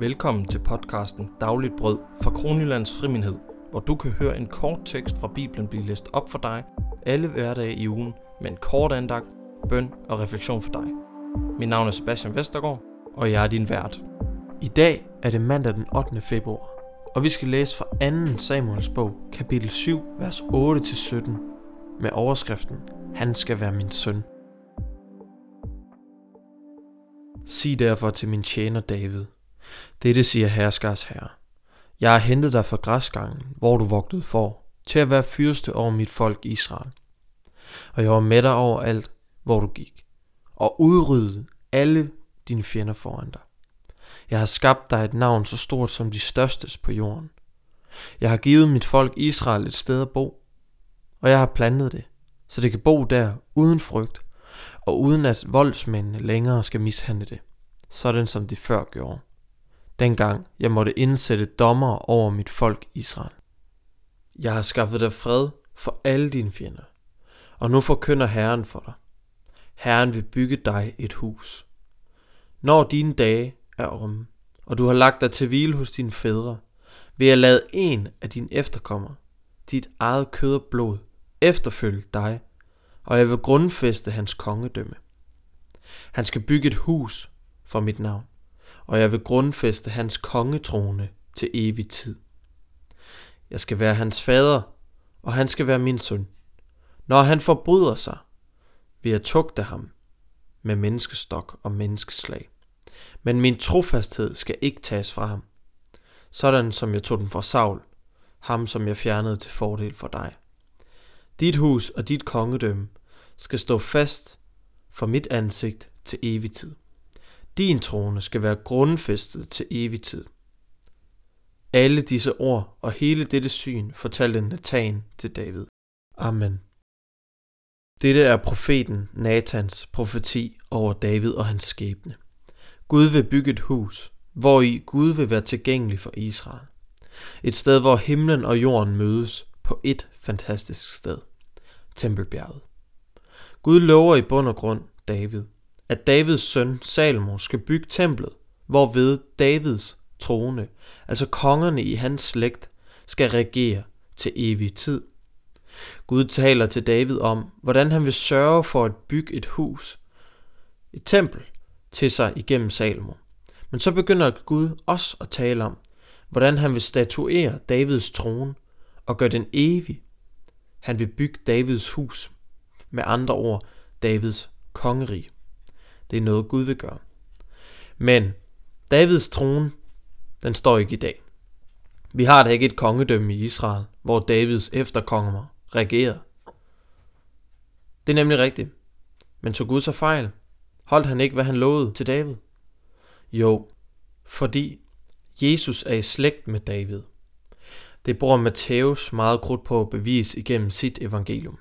Velkommen til podcasten Dagligt Brød fra Kronjyllands Friminhed, hvor du kan høre en kort tekst fra Bibelen blive læst op for dig alle hverdage i ugen med en kort andagt, bøn og refleksion for dig. Mit navn er Sebastian Vestergaard, og jeg er din vært. I dag er det mandag den 8. februar, og vi skal læse fra 2. Samuels bog, kapitel 7, vers 8-17, med overskriften Han skal være min søn. Sig derfor til min tjener David, dette siger herskers herre. Jeg har hentet dig fra græsgangen, hvor du vogtede for, til at være fyrste over mit folk Israel. Og jeg var med dig over alt, hvor du gik, og udryddede alle dine fjender foran dig. Jeg har skabt dig et navn så stort som de størstes på jorden. Jeg har givet mit folk Israel et sted at bo, og jeg har plantet det, så det kan bo der uden frygt, og uden at voldsmændene længere skal mishandle det, sådan som de før gjorde dengang jeg måtte indsætte dommer over mit folk Israel. Jeg har skaffet dig fred for alle dine fjender, og nu forkynder Herren for dig. Herren vil bygge dig et hus. Når dine dage er omme, og du har lagt dig til hvile hos dine fædre, vil jeg lade en af dine efterkommere, dit eget kød og blod, efterfølge dig, og jeg vil grundfæste hans kongedømme. Han skal bygge et hus for mit navn, og jeg vil grundfæste hans kongetrone til evig tid. Jeg skal være hans fader, og han skal være min søn. Når han forbryder sig, vil jeg tugte ham med menneskestok og menneskeslag. Men min trofasthed skal ikke tages fra ham, sådan som jeg tog den fra Saul, ham som jeg fjernede til fordel for dig. Dit hus og dit kongedømme skal stå fast for mit ansigt til evig tid. Din trone skal være grundfæstet til evig tid. Alle disse ord og hele dette syn fortalte Nathan til David. Amen. Dette er profeten Nathans profeti over David og hans skæbne. Gud vil bygge et hus, hvor i Gud vil være tilgængelig for Israel. Et sted, hvor himlen og jorden mødes på et fantastisk sted. Tempelbjerget. Gud lover i bund og grund David, at Davids søn Salomo skal bygge templet, hvorved Davids trone, altså kongerne i hans slægt, skal regere til evig tid. Gud taler til David om, hvordan han vil sørge for at bygge et hus, et tempel, til sig igennem Salomo. Men så begynder Gud også at tale om, hvordan han vil statuere Davids trone og gøre den evig. Han vil bygge Davids hus, med andre ord Davids kongerige. Det er noget Gud vil gøre. Men Davids trone, den står ikke i dag. Vi har da ikke et kongedømme i Israel, hvor Davids efterkonger regerer. Det er nemlig rigtigt. Men så Gud så fejl? Holdt han ikke, hvad han lovede til David? Jo, fordi Jesus er i slægt med David. Det bruger Matthæus meget krudt på at bevise igennem sit evangelium.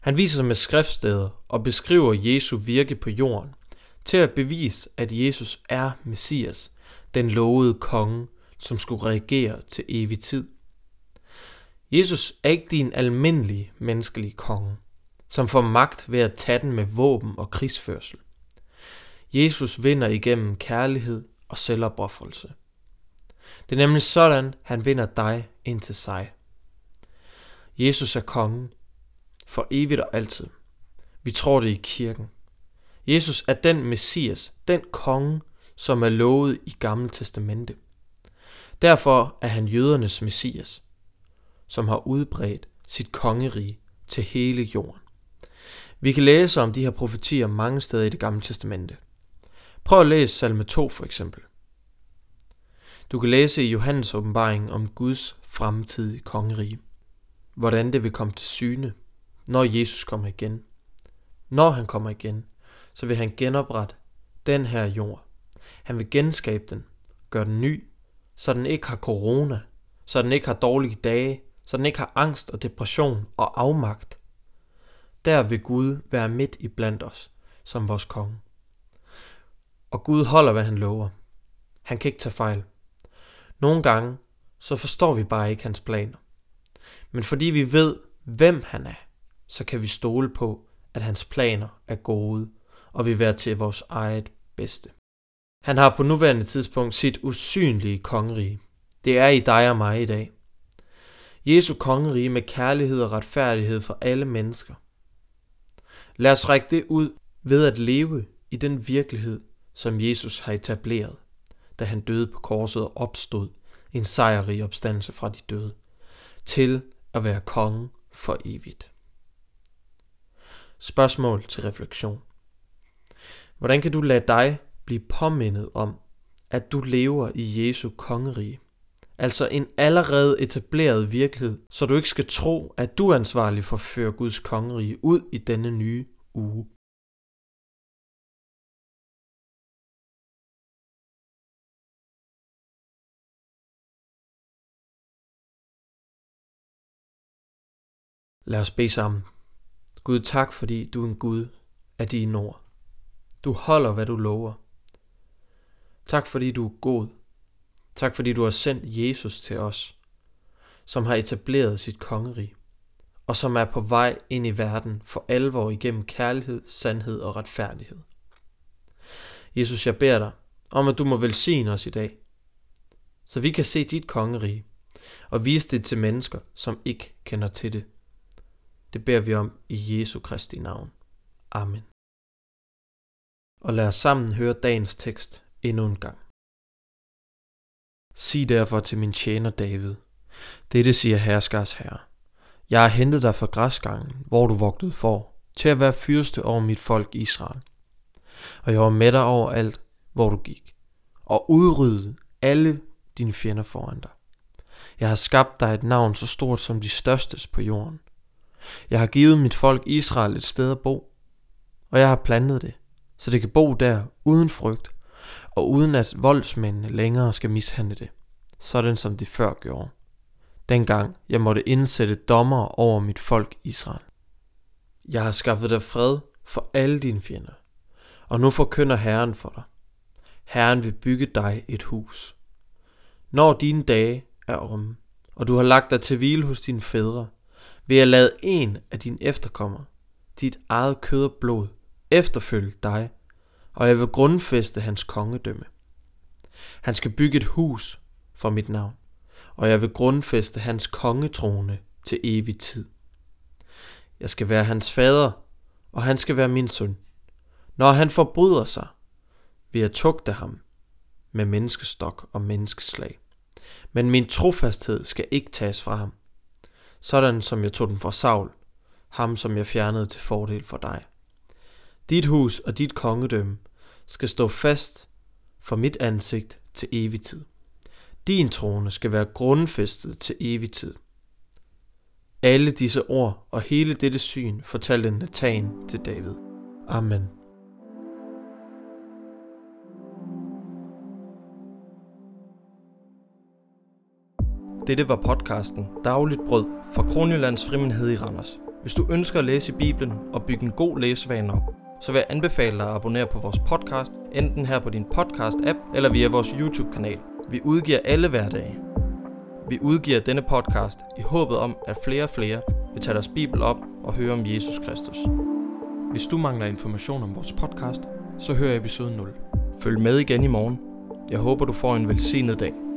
Han viser sig med skriftsteder og beskriver Jesu virke på jorden til at bevise, at Jesus er Messias, den lovede konge, som skulle regere til evig tid. Jesus er ikke din almindelige menneskelige konge, som får magt ved at tage den med våben og krigsførsel. Jesus vinder igennem kærlighed og selvopoffrelse. Det er nemlig sådan, han vinder dig ind til sig. Jesus er kongen for evigt og altid. Vi tror det i kirken. Jesus er den Messias, den konge, som er lovet i Gamle Testamente. Derfor er han jødernes Messias, som har udbredt sit kongerige til hele jorden. Vi kan læse om de her profetier mange steder i det gamle testamente. Prøv at læse salme 2 for eksempel. Du kan læse i Johannes åbenbaring om Guds fremtidige kongerige. Hvordan det vil komme til syne, når Jesus kommer igen. Når han kommer igen, så vil han genoprette den her jord. Han vil genskabe den, gøre den ny, så den ikke har corona, så den ikke har dårlige dage, så den ikke har angst og depression og afmagt. Der vil Gud være midt i blandt os, som vores konge. Og Gud holder, hvad han lover. Han kan ikke tage fejl. Nogle gange, så forstår vi bare ikke hans planer. Men fordi vi ved, hvem han er, så kan vi stole på, at hans planer er gode og vil være til vores eget bedste. Han har på nuværende tidspunkt sit usynlige kongerige. Det er i dig og mig i dag. Jesu kongerige med kærlighed og retfærdighed for alle mennesker. Lad os række det ud ved at leve i den virkelighed, som Jesus har etableret, da han døde på korset og opstod en sejrrig opstandelse fra de døde, til at være konge for evigt. Spørgsmål til refleksion. Hvordan kan du lade dig blive påmindet om, at du lever i Jesu kongerige? Altså en allerede etableret virkelighed, så du ikke skal tro, at du er ansvarlig for at føre Guds kongerige ud i denne nye uge. Lad os bede sammen. Gud, tak fordi du er en Gud af dine ord. Du holder, hvad du lover. Tak fordi du er god. Tak fordi du har sendt Jesus til os, som har etableret sit kongerige, og som er på vej ind i verden for alvor igennem kærlighed, sandhed og retfærdighed. Jesus, jeg beder dig om, at du må velsigne os i dag, så vi kan se dit kongerige og vise det til mennesker, som ikke kender til det. Det beder vi om i Jesu Kristi navn. Amen. Og lad os sammen høre dagens tekst endnu en gang. Sig derfor til min tjener David, dette siger herskers herre. Jeg har hentet dig fra græsgangen, hvor du vogtede for, til at være fyrste over mit folk Israel. Og jeg var med dig over alt, hvor du gik, og udryddede alle dine fjender foran dig. Jeg har skabt dig et navn så stort som de størstes på jorden – jeg har givet mit folk Israel et sted at bo, og jeg har plantet det, så det kan bo der uden frygt, og uden at voldsmændene længere skal mishandle det, sådan som de før gjorde. Dengang jeg måtte indsætte dommer over mit folk Israel. Jeg har skaffet dig fred for alle dine fjender, og nu forkynder Herren for dig. Herren vil bygge dig et hus. Når dine dage er omme, og du har lagt dig til hvile hos dine fædre, vil jeg lade en af dine efterkommere, dit eget kød og blod, efterfølge dig, og jeg vil grundfæste hans kongedømme. Han skal bygge et hus for mit navn, og jeg vil grundfæste hans kongetrone til evig tid. Jeg skal være hans fader, og han skal være min søn. Når han forbryder sig, vil jeg tugte ham med menneskestok og menneskeslag. Men min trofasthed skal ikke tages fra ham sådan som jeg tog den fra Saul, ham som jeg fjernede til fordel for dig. Dit hus og dit kongedømme skal stå fast for mit ansigt til evig tid. Din trone skal være grundfæstet til evig tid. Alle disse ord og hele dette syn fortalte Nathan til David. Amen. Dette var podcasten Dagligt Brød fra Kronjyllands Frimindhed i Randers. Hvis du ønsker at læse Bibelen og bygge en god læsevane op, så vil jeg anbefale dig at abonnere på vores podcast, enten her på din podcast-app eller via vores YouTube-kanal. Vi udgiver alle hverdage. Vi udgiver denne podcast i håbet om, at flere og flere vil tage deres Bibel op og høre om Jesus Kristus. Hvis du mangler information om vores podcast, så hør episode 0. Følg med igen i morgen. Jeg håber, du får en velsignet dag.